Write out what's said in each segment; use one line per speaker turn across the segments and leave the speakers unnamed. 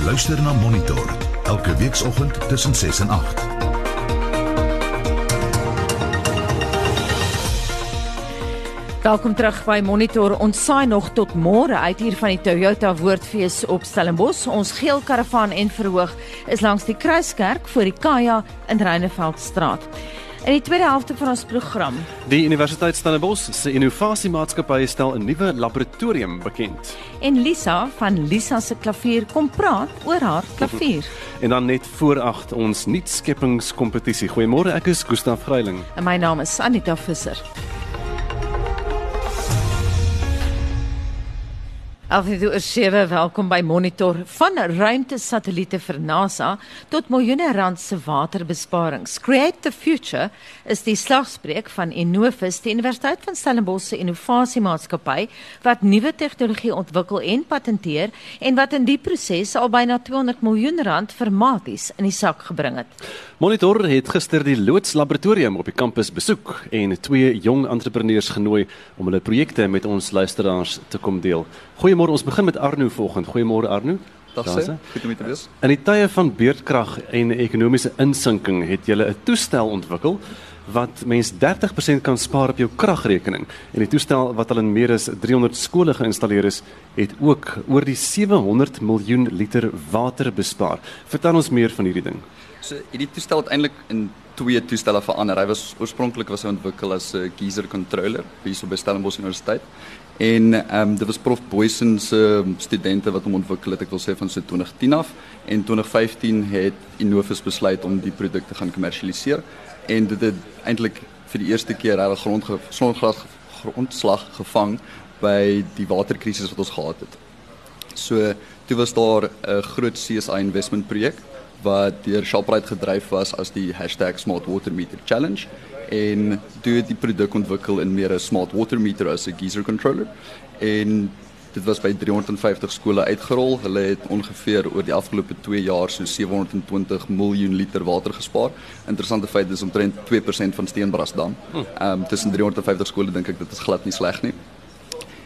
Jy luister na Monitor elke weekoggend tussen 6 en 8.
Welkom terug by Monitor. Ons saai nog tot môre uit hier van die Toyota Woordfees op Stellenbosch. Ons geel karavaan en verhoog is langs die Kruiskerk voor die Kaja in Reineveldstraat. In die tweede helfte van ons program,
Die Universiteit Stellenbosch se innovasiemaatskappy stel 'n nuwe laboratorium bekend.
en Lisa van Lisa se klavier kom praat oor haar klavier.
En dan net voor 8 ons nuutskeppingskompetisie. Goeiemôre, ek is Gustaf Greiling.
En my naam is Anita Visser. Alfredo Sewe, welkom by Monitor van ruimtesatelliete vir NASA tot miljoene rand se waterbesparings. Create the Future is die slagspreuk van Innovus, die Universiteit van Stellenbosch se innovasiemaatskappy wat nuwe tegnologie ontwikkel en patenteer en wat in die proses al byna 200 miljoen rand vir maties in die sak gebring het.
Monitor het gister die Loods Laboratorium op die kampus besoek en twee jong entrepreneurs genooi om hulle projekte met ons luisteraars te kom deel. Goeiemôre, ons begin met Arno vanoggend. Goeiemôre Arno.
Dag sê, goed om hier te wees.
In die tye van beurtkrag en ekonomiese insinking het jy 'n toestel ontwikkel wat mens 30% kan spaar op jou kragrekening. En die toestel wat al in meer as 300 skole geïnstalleer is, het ook oor die 700 miljoen liter water bespaar. Vertel ons meer van hierdie ding.
So hierdie toestel het eintlik in twee toestelle verander. Hy was oorspronklik was hy ontwikkel as 'n geyser controller hierso by Stellenbosch Universiteit. En ehm um, dit was Prof Boysen se studente wat hom ontwikkel het, ek wil sê van so 2010 af. En 2015 het Innovus besluit om die produk te gaan kommersialiseer en dit het eintlik vir die eerste keer reg grond grondslag grondslag gevang by die waterkrisis wat ons gehad het. So toe was daar 'n groot CSI investment projek wat deur Shoprite gedryf was as die #Smart Water Meter Challenge en toe het die produk ontwikkel in meer 'n smart water meter as 'n geyser controller en dit was by 350 skole uitgerol. Hulle het ongeveer oor die afgelope 2 jaar so 720 miljoen liter water gespaar. Interessante feit dis omtrent 2% van Steenbrasdam. Ehm um, tussen 350 skole dink ek dit is glad nie sleg nie.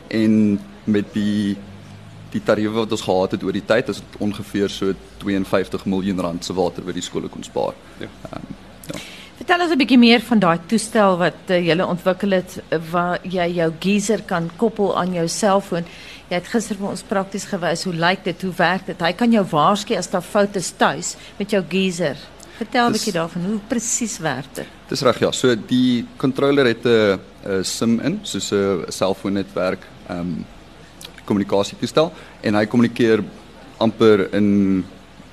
En met die die tariewe wat ons gehad het oor die tyd is ongeveer so 52 miljoen rand se water wat die skole kon spaar.
Ja.
Um, ja.
Vertel ons 'n bietjie meer van daai toestel wat uh, jy ontwikkel het uh, waar jy jou geyser kan koppel aan jou selfoon. Jy het gister vir ons prakties gewys hoe lyk dit, hoe werk dit? Hy kan jou waarsku as daar foute is tuis met jou geyser. Vertel 'n bietjie daarvan hoe presies werk dit.
Dis reg ja. So die controller het 'n 'n SIM in, soos 'n selfoonnetwerk, ehm um, kommunikasietoestel en hy kommunikeer amper in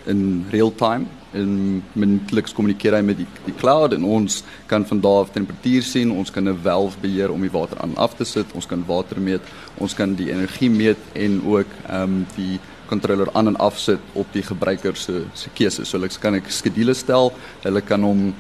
in real time. En minuutliks kommunikeer hy met die die cloud en ons kan van daar af temperatuur sien, ons kan 'n valve beheer om die water aan af te sit, ons kan water meet, ons kan die energie meet en ook ehm um, die controller aan en af sit op die gebruiker se se keuse. So hulle kan ek skedules stel, hulle kan hom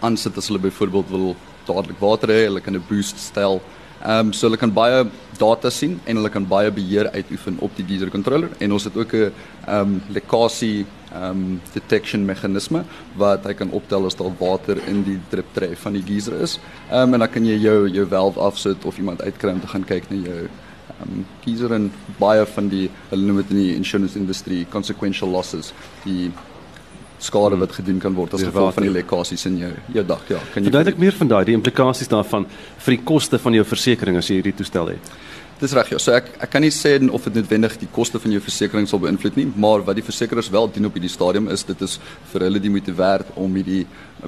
aansit as hulle byvoorbeeld wil dadelik water hê, hulle kan 'n boost stel. Ehm um, so hulle kan baie data sien en hulle kan baie beheer uitoefen op die geyser controller en ons het ook 'n ehm um, lekkasie ehm um, detection meganisme wat hy kan optel as daar water in die drip tray van die geyser is. Ehm um, en dan kan jy jou jou valve afsit of iemand uitkry om te gaan kyk na jou ehm um, geyser en baie van die hulle noem dit in die insurance industry consequential losses die skade wat gedoen kan word as gevolg van die lekkasies in jou jou dak ja kan jy
Verduidelik meer van daai, die implikasies daarvan vir die koste van jou versekerings as jy hierdie toestel het.
Dis reg ja. So ek ek kan nie sê of dit noodwendig die koste van jou versekerings sal beïnvloed nie, maar wat die versekerings wel doen op hierdie stadium is dit is vir hulle die moeite werd om hierdie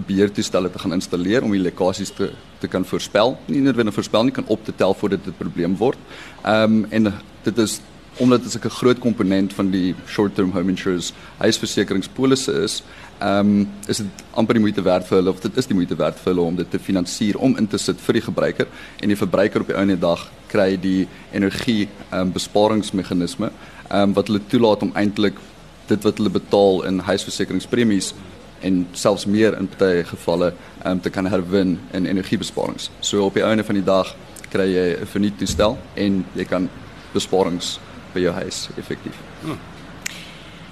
beheertoestelle te gaan installeer om die lekkasies te te kan voorspel. Nie noodwendig voorspel nie, kan op te tel voordat dit 'n probleem word. Ehm um, en dit is omdat dit 'n groot komponent van die short-term home insurance huisversekeringspolisse is, ehm um, is dit amper die moeite werd vir hulle of dit is die moeite werd vir hulle om dit te finansier om in te sit vir die gebruiker en die verbruiker op die einde dag kry die energie ehm um, besparingsmeganisme ehm um, wat hulle toelaat om eintlik dit wat hulle betaal in huisversekeringspremies en selfs meer in baie gevalle ehm um, te kan herwin in energiebesparings. So op die einde van die dag kry jy 'n vernuut toestel en jy kan besparings by jou huis effektief.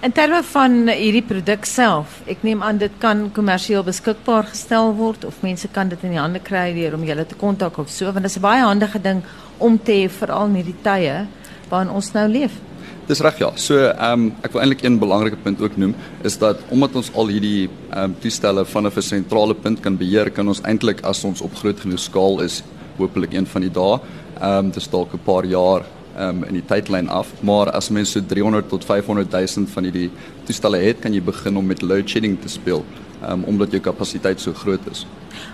In terme van hierdie produk self, ek neem aan dit kan kommersieel beskikbaar gestel word of mense kan dit in die hande kry deur om julle te kontak of so, want dit is 'n baie handige ding om te hê veral in hierdie tye waarin ons nou leef.
Dis reg ja. So ehm um, ek wil eintlik een belangrike punt ook noem is dat omdat ons al hierdie ehm um, toestelle vanaf 'n sentrale punt kan beheer, kan ons eintlik as ons op groot genoeg skaal is, hopelik een van die dae, ehm um, dis dalk 'n paar jaar um, in die tydlyn af, maar as mense so 300 tot 500 000 van hierdie toestelle het, kan jy begin om met load shedding te speel, ehm um, omdat jou kapasiteit so groot is.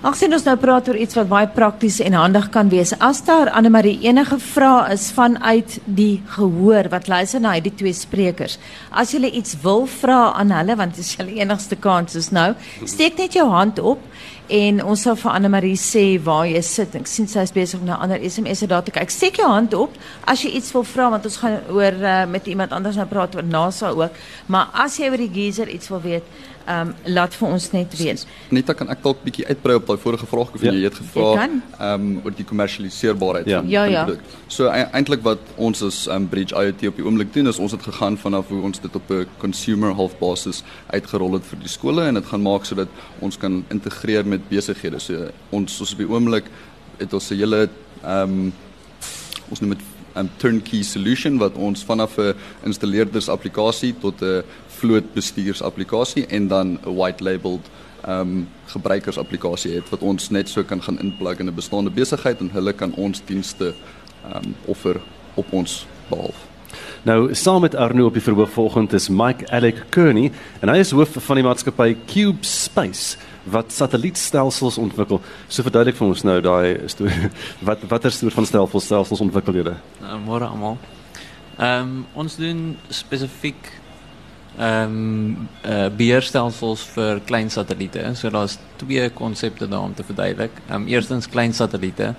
Agsien ons nou praat oor iets wat baie prakties en handig kan wees. As daar Anne Marie enige vrae is vanuit die gehoor wat luister na hierdie twee sprekers. As jy iets wil vra aan hulle want dit is julle enigste kans is nou, steek net jou hand op en ons sal vir Anne Marie sê waar jy sit. Ek sien sy is besig om na ander SMS'e daar te kyk. Steek jou hand op as jy iets wil vra want ons gaan oor uh, met iemand anders nou praat oor NASA ook. Maar as jy oor die geyser iets wil weet, um, laat vir ons net weet.
Net dan kan ek dalk bietjie uitbrei op daai vorige vraag of ja. jy het gevra ehm um, oor die kommersialiseerbaarheid
ja.
van
ja,
die
ja.
produk. So e eintlik wat ons as um, Bridge IoT op die oomblik doen is ons het gegaan vanaf hoe ons dit op 'n consumer health basis uitgerol het vir die skole en dit gaan maak sodat ons kan integreer met besighede. So ons ons op die oomblik het ons 'n hele ehm um, ons noem dit 'n turnkey solution wat ons vanaf 'n installeerders applikasie tot 'n vlootbestuursapplikasie en dan 'n white labeled ehm um, gebruikersapplikasie het wat ons net so kan gaan inplug in 'n bestaande besigheid en hulle kan ons dienste um, offer op ons behalf.
Nou saam met Arno op die verhoog volgende is Mike Alec Kearney en hy is hoof van die maatskappy Cube Space wat satellietstelsels ontwikkel. So verduidelik vir ons nou daai storie wat watter soort van stelsels ontwikkel julle?
Nou, môre almal. Ehm um, ons doen spesifiek ehm um, uh, beheerstelsels vir klein satelliete. So daar's twee konsepte daar om te verduidelik. Ehm um, eerstens klein satelliete.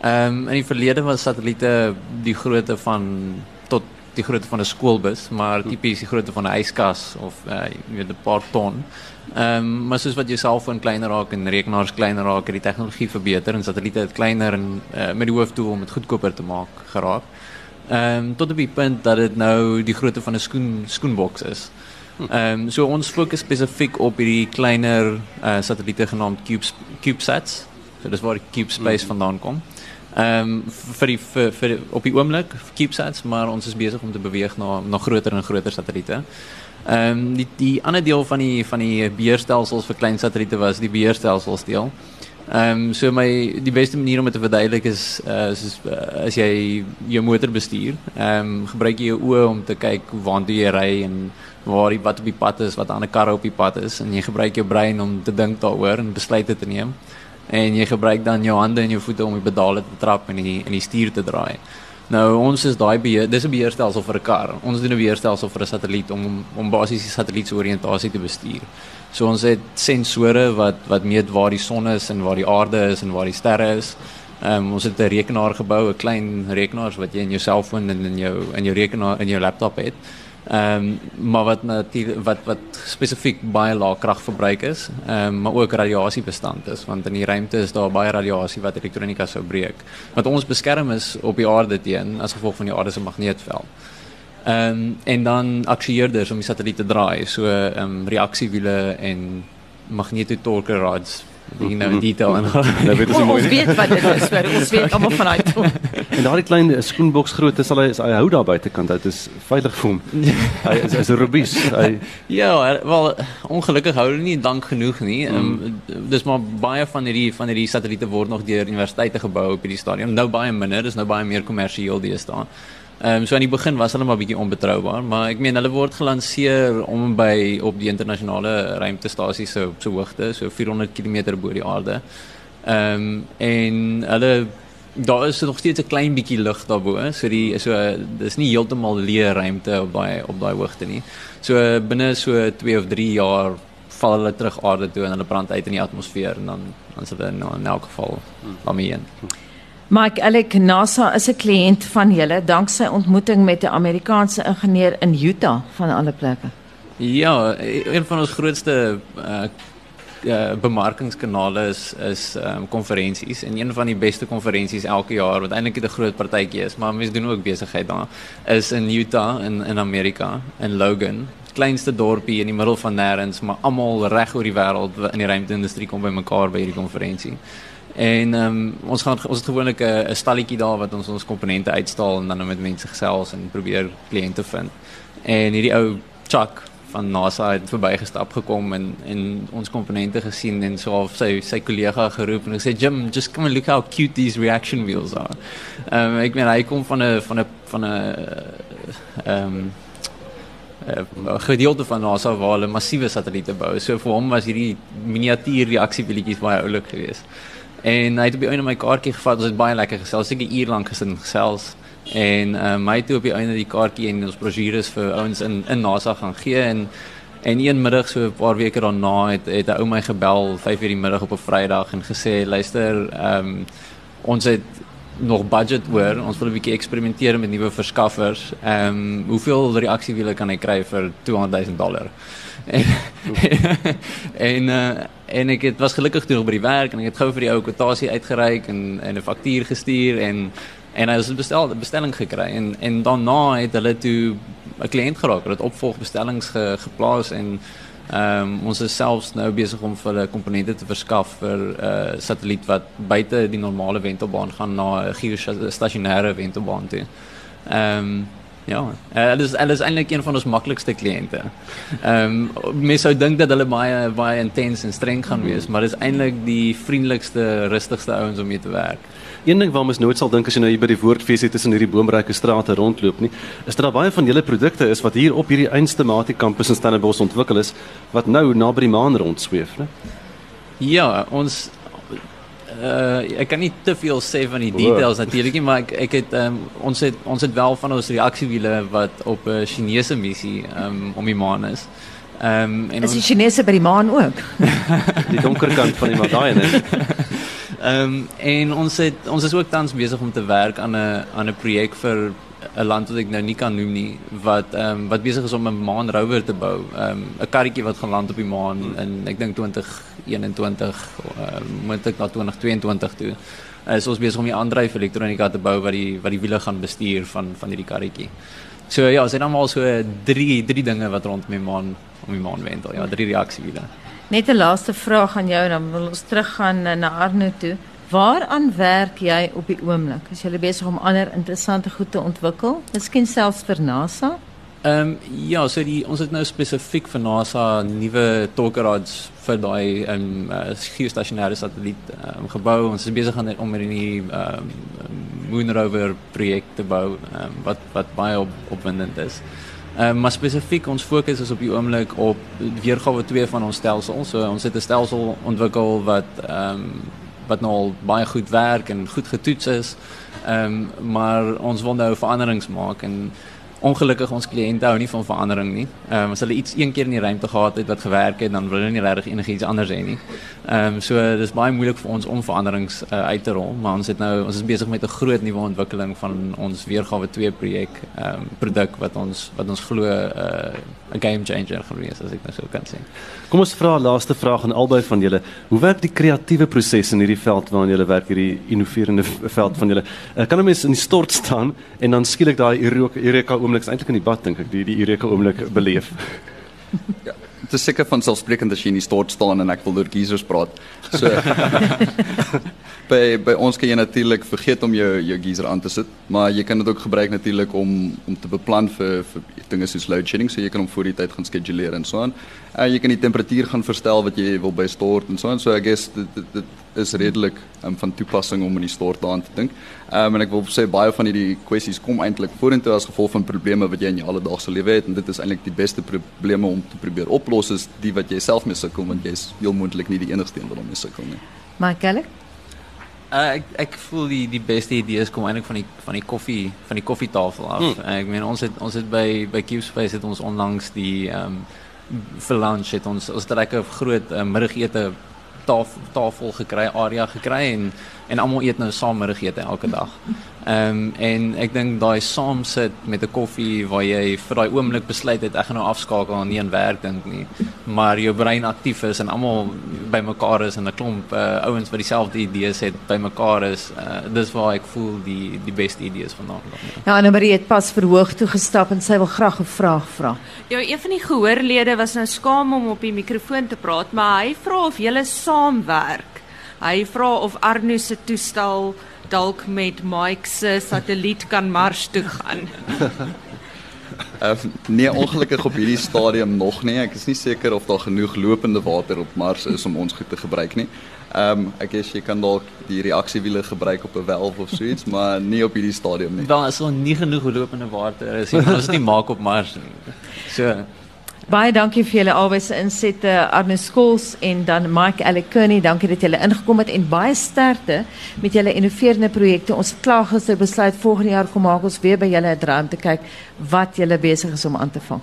Ehm um, in die verlede was satelliete die grootte van tot die grootte van 'n skoolbus, maar tipies die grootte van 'n yskas of uh, jy weet 'n paar ton. Ehm um, maar soos wat jou selfoon kleiner raak en rekenaars kleiner raak, het die tegnologie verbeter en satelliete het kleiner en uh, met die hoofdoel om dit goedkoper te maak geraak. Ehm um, tot op die punt dat dit nou die grootte van 'n skoen skoenboks is. Ehm um, so ons fokus spesifiek op hierdie kleiner uh, satelliete genaamd Cube CubeSats. So dis waar die CubeSpace vandaan kom. Ehm vir vir, vir op die oomblik CubeSats, maar ons is besig om te beweeg na na groter en groter satelliete. Ehm die die ander deel van die van die beheerstelsels vir klein satelliete was die beheerstelsels deel. Ehm so my die beste manier om dit te verduidelik is uh, is uh, as jy motor bestuur, gebruik jy jou oë om te kyk waar jy ry en waar die wat op die pad is, wat ander karre op die pad is en jy gebruik jou brein om te dink daaroor en besluite te neem. En jy gebruik dan jou hande en jou voete om die pedale te trap en die en die stuur te draai. Nou ons is daai beheer, dis 'n beheerstelsel vir 'n kar. Ons doen 'n beheerstelsel vir 'n satelliet om om basies die satelliet se oriëntasie te bestuur. So ons het sensore wat wat meet waar die son is en waar die aarde is en waar die sterre is. Ehm um, ons het 'n rekenaar gebou, 'n klein rekenaar wat jy in jou selfoon en in jou in jou rekenaar in jou laptop het. Ehm maar wat natuurlik wat wat kragverbruik is, ehm maar ook radiasiebestand is want in die ruimte is daar baie radiasie wat elektronika sou breek. Wat ons beskerm is op die aarde teen as gevolg van die aarde se magneetveld. Ehm en dan aksieerders om die satelliet te draai, so ehm um, reaksiewiele en magnetotorque rods die nou in detail en
nou weet
ons mooi. Ons weet wat dit is, maar ons weet almal vanuit toe.
En daardie klein skoenboks grootte sal hy hy hou daar buitekant. Dit is veilig vir hom. hy is is 'n robuus. Hy
Ja, wel ongelukkig hou hulle nie dank genoeg nie. Mm. Um, dis maar baie van hierdie van hierdie satelliete word nog deur universiteite gebou op hierdie stadium. Nou baie minder, dis nou baie meer kommersieel deesdae. Ehm um, so aan die begin was hulle maar bietjie onbetroubaar, maar ek meen hulle word gelanseer om by op die internasionale ruimtestasie se so, so hoogte, so 400 km bo die aarde. Ehm um, en hulle daar is nog steeds 'n klein bietjie lug daarbo, so die so dis nie heeltemal leë ruimte op daai op daai hoogte nie. So binne so 2 of 3 jaar val hulle terug aarde toe en hulle brand uit in die atmosfeer en dan dan sal hulle nou in elk geval daarmee heen. Hmm.
Mike Alec NASA is 'n kliënt van julle danksy ontmoeting met 'n Amerikaanse ingenieur in Utah van alle plekke.
Ja, een van ons grootste uh, uh bemarkingskanale is is um konferensies en een van die beste konferensies elke jaar wat eintlik 'n groot partytjie is, maar mense doen ook besigheid daar is in Utah in in Amerika in Logan kleinste dorpie in die middel van nêrens maar almal reg oor die wêreld in die ruimte-industrie kom bymekaar by hierdie konferensie. En ehm ons gaan ons het gewoonlik 'n stalletjie daar wat ons ons komponente uitstal en dan nou met mense gesels en probeer kliënte vind. En hierdie ou Chuck van NASA het verbygestap gekom en en ons komponente gesien en so of sy sy kollega geroep en gesê Jim just come and look how cute these reaction wheels are. Ehm um, ek meen hy kom van 'n van 'n van 'n ehm 'n gedeelte van NASA waar hulle massiewe satelliete bou. So vir hom was hierdie miniatuur reaksiewieltjies baie oulik geweest. En hy het op die einde my kaartjie gevat. Ons het baie lekker gesels, seker 'n uur lank gesin gesels. En uh, my toe op die einde die kaartjie en ons brosjures vir ouens in in NASA gaan gee en en een middag so 'n paar weke daarna het het 'n ou my gebel 5:00 die middag op 'n Vrydag en gesê luister, ehm um, ons het nog budget oor. Ons wil 'n bietjie eksperimenteer met nuwe verskaffers. Ehm um, hoeveel reaksiewiele kan ek kry vir 200 000 dollar? en en, uh, en ek het was gelukkig toe nog by die werk en ek het gou vir die ou kwotasie uitgereik en en 'n faktuur gestuur en en hy het 'n bestel bestelling gekry en en daarna het hulle toe 'n kliënt geraak. Hulle het opvolgbestellings ge, geplaas en ehm um, ons is selfs nou besig om vir hulle komponente te verskaf vir 'n uh, satelliet wat buite die normale wentelbaan gaan na 'n geostasionêre wentelbaan toe. Ehm um, Ja, uh, hulle is hulle is eintlik een van ons maklikste kliënte. Ehm um, mense sou dink dat hulle baie baie intens en streng gaan wees, maar dis eintlik die vriendelikste, rustigste ouens om mee te werk.
Een ding waarom ons nooit sal dink as jy nou hier by die woordfees het tussen hierdie boomryke strate rondloop nie, is dat daar baie van julle produkte is wat hier op hierdie Einstematie kampus in Stellenbosch ontwikkel is wat nou naby die maan rondsweef, né?
Ja, ons uh ek kan nie te veel sê van die details natuurlik nie, maar ek ek het um, ons het ons het wel van ons reaksiewiele wat op 'n Chinese missie um, om die maan is.
Ehm um, en is die Chinese by die maan ook?
die donker kant van die medalje net.
Ehm um, en ons het ons is ook tans besig om te werk aan 'n aan 'n projek vir 'n land wat ek nou nie kan noem nie wat ehm um, wat besig is om 'n maan rover te bou. Ehm um, 'n karretjie wat gaan land op die maan in ek dink 2021 uh, moet ek na 2022 toe. Uh, is ons besig om die aandryf elektronika te bou wat die wat die wiele gaan bestuur van van hierdie karretjie. So ja, ons het almal so drie drie dinge wat rond my maan om die maan wendel. Ja, drie reaksiewiele.
Net 'n laaste vraag aan jou dan wil ons teruggaan na Arno toe. Waaraan werk jy op die oomblik? Is jy besig om ander interessante goed te ontwikkel? Miskien selfs vir NASA?
Ehm um, ja, so die ons het nou spesifiek vir NASA nuwe torkerods vir daai ehm um, uh, geostasionêre satelliet um, gebou. Ons is besig om met die ehm um, Moon Rover projek te bou um, wat wat baie op, opwindend is. Ehm um, maar spesifiek ons fokus is op die oomblik op weergawe 2 van ons stelsel. So ons het 'n stelsel ontwikkel wat ehm um, wat nou al baie goed werk en goed getoets is. Ehm maar ons wil nou veranderings maak en ongelukkig ons kliënte hou nie van verandering nie. Ehm um, as hulle iets een keer in die ruimte gehad het wat gewerk het, dan wil hulle nie regtig enigiets anders hê nie. Ehm um, so dis baie moeilik vir ons om veranderings uh, uit te rol, maar ons het nou ons is besig met 'n groot nuwe ontwikkeling van ons weergawe 2 projek, ehm um, produk wat ons wat ons glo 'n uh, game changer gaan wees as ek nou so kan sê.
Kom ons vra laaste vraag aan albei van julle. Hoe werk die kreatiewe proses in hierdie veld waarin julle werk, hierdie innoverende veld van julle? Uh, kan 'n mens in die stort staan en dan skielik daai Eureka oomblik eintlik in die bad dink ek, die die Eureka oomblik beleef?
ja, dit is seker van selfsprekend as jy in die stort staan en ek wil oor geysers praat. So by by ons kan jy natuurlik vergeet om jou jou geyser aan te sit, maar jy kan dit ook gebruik natuurlik om om te beplan vir vir dinge soos load shedding, so jy kan hom voor die tyd gaan skeduleer en so aan. En jy kan die temperatuur gaan verstel wat jy wil by stort en so aan. So I guess dit dit, is redelik um, van toepassing om in die stort daaraan te dink. Um, en ek wil sê baie van hierdie kwessies kom eintlik vorentoe as gevolg van probleme wat jy in jou alledaagse lewe het en dit is eintlik die beste probleme om te probeer oplos is die wat jy self mee sukkel want jy is heel moontlik nie die enigste een wat daarmee sukkel nie.
Michael
Uh, ek ek voel die die beste idees kom eintlik van die van die koffie van die koffietafel af. Hmm. Ek meen ons het ons het by by Cube Space het ons onlangs die ehm um, vir lunch het ons ons het 'n lekker groot uh, middagete tafel tafel gekry, area gekry en en almal eet nou saam middagete elke dag. Ehm um, en ek dink daai saam sit met 'n koffie waar jy vir daai oomblik besluit het ek gaan nou afskakel en nie aan werk dink nie, maar jou brein aktief is en almal bymekaar is en 'n klomp uh, ouens wat dieselfde idees het bymekaar is. Uh, dis waar ek voel die die beste idees vandaan kom.
Ja, Anne Marie het pas verhoog toe gestap en sy wil graag 'n vraag vra.
Ja, een van die gehoorlede was nou skaam om op die mikrofoon te praat, maar hy vra of julle saamwerk Hy vra of Arno se toestel dalk met Mike se satelliet kan Mars toe gaan.
Uh, nee, ongelukkig op hierdie stadium nog nie. Ek is nie seker of daar genoeg lopende water op Mars is om ons goed te gebruik nie. Ehm um, ek guess jy kan dalk die reaksiewiele gebruik op 'n valve of so iets, maar nie op hierdie stadium nie.
Daar is nog nie genoeg lopende water is nie. Ons nie maak op Mars nie. So
Baie dankie vir julle albei se insette Arne Skols en dan Mike Alekuni. Dankie dat julle ingekom het en baie sterkte met julle innoverende projekte. Ons het klaar gister besluit volgende jaar kom maak ons weer by julle 'n draai om te kyk wat julle besig is om aan te vang.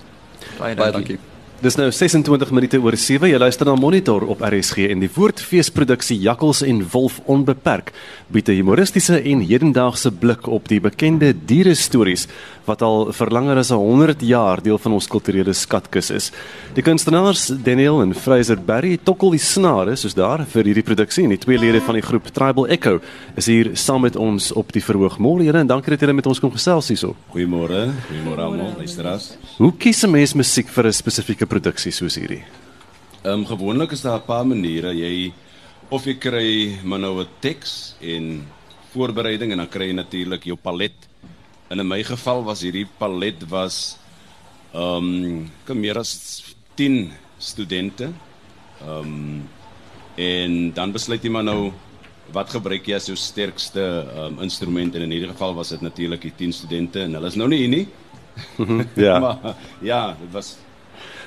baie
Baie
dankie.
dankie.
Dis nou 26 minute oor 7. Jy luister na Monitor op RSG en die woordfeesproduksie Jakkals en Wolf onbeperk bied 'n humoristiese en hedendaagse blik op die bekende diere stories wat al vir langer as 100 jaar deel van ons kulturele skatkis is. Die kunstenaars Daniel en Fraser Berry tokkel die snare soos daar vir hierdie produksie en die twee lede van die groep Tribal Echo is hier saam met ons op die verhoog. Môre julle en dankie dat julle met ons kom gesels hierso.
Goeiemôre, goeiemôre almal, luisteraars.
Hoe kies 'n mens musiek vir 'n spesifieke produksie soos hierdie?
Ehm um, gewoonlik is daar 'n paar maniere. Jy of jy kry maar nou 'n teks en voorbereiding en dan kry jy natuurlik jou palet. En in my geval was hierdie palet was ehm um, kom meer as 10 studente. Ehm um, en dan besluit jy maar nou wat gebruik jy as jou sterkste um, instrument en in hierdie geval was dit natuurlik die 10 studente en hulle is nou nie hier nie.
Ja.
maar ja, dit was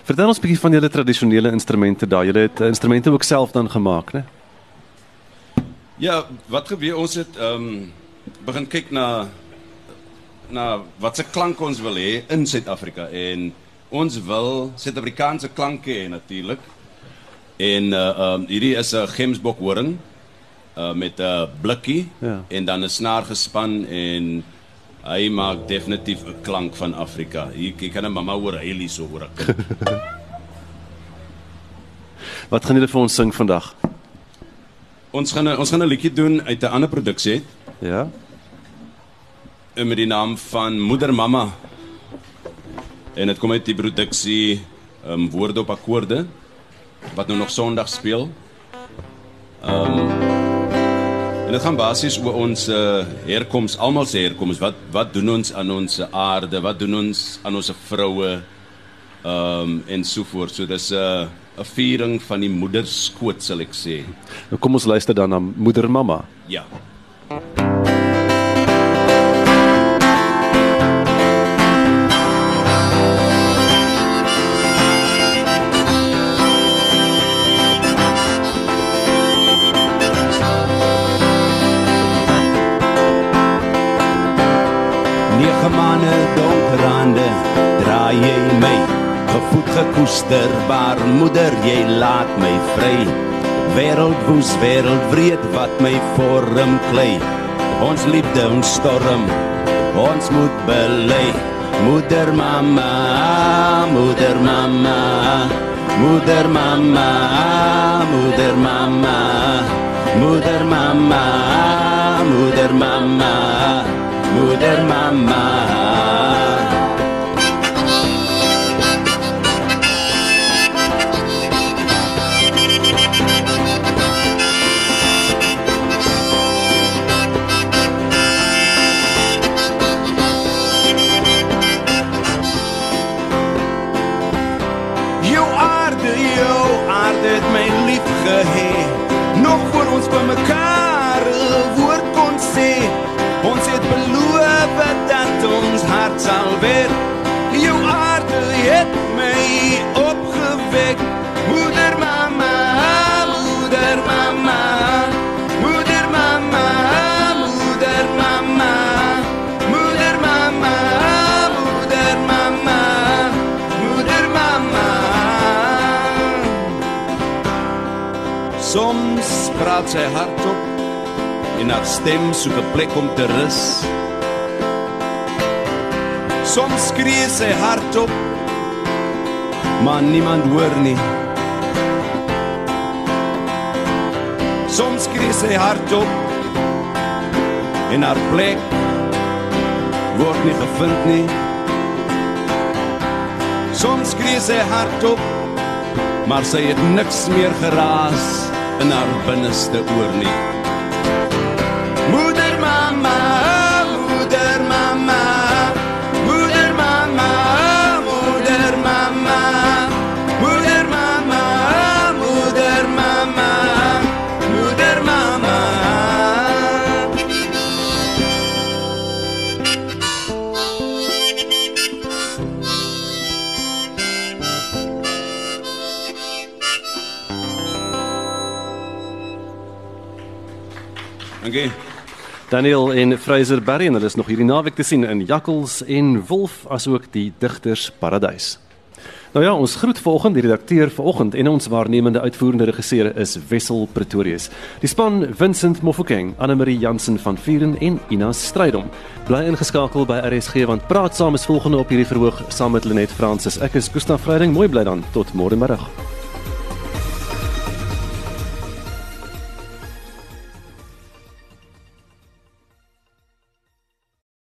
Vertel ons 'n bietjie van julle tradisionele instrumente daar. Julle het eh, instrumente ook self dan gemaak, né?
Ja, wat gebeur ons het ehm um, begin kyk na na wat se klank ons wil hê in Suid-Afrika en ons wil Suid-Afrikaanse klanke hê natuurlik. En uh ehm um, hierdie is 'n gemsbok horing uh met 'n blikkie
Ja.
en dan 'n snaar gespan en hy maak definitief 'n klank van Afrika. Hier ek kan 'n mamma hoor hy so hoor ek.
Wat gaan julle vir ons sing vandag?
ons gaan 'n- ons gaan 'n liedjie doen uit 'n ander produksie.
Ja.
en met die naam van Moeder Mama. En dit kom uit die produksie ehm um, Woorde op akkoorde wat nou nog Sondag speel. Ehm um, en dit gaan basies oor ons uh, herkoms, almal se herkoms. Wat wat doen ons aan ons aarde? Wat doen ons aan ons vroue? Ehm um, en so voort. So dis 'n uh, 'n viering van die moederskoot sal ek sê.
Nou kom ons luister dan na Moeder Mamma.
Ja.
Gekoester baarmoeder jy laat my vry. Wêreld woes wêreld wreed wat my vorm klei. Ons liefde ons storm ons moet bely. Moeder mama moeder mama. Moeder mama moeder mama. Moeder mama moeder mama. Moeder mama weet. Jou aarde het my opgewek. Moeder mama, moeder mama. Moeder mama, moeder mama. Moeder mama, moeder mama. Moeder mama. Soms praat sy hardop en haar stem soek 'n plek om te rus. Soms skree sy hardop, maar niemand hoor nie. Soms skree sy hardop en haar plek word nie gevind nie. Soms skree sy hardop, maar sy het niks meer geraas
in haar binneste oor nie.
Moeder
Dankie.
Daniel en Fraser Berry en hulle is nog hierdie naweek te sien in Jakkals en Wolf asook die Digters Paradys. Nou ja, ons groet vanoggend die redakteur vanoggend en ons waarnemende uitvoerende regisseur is Wessel Pretorius. Die span Vincent Mofokeng, Anne Marie Jansen van Vuren en Ina Strydom. Bly ingeskakel by RSG want praat saam is volgende op hierdie verhoog saam met Lenet Fransis. Ek is Gustaf Vreiding. Mooi bly dan tot môre middag.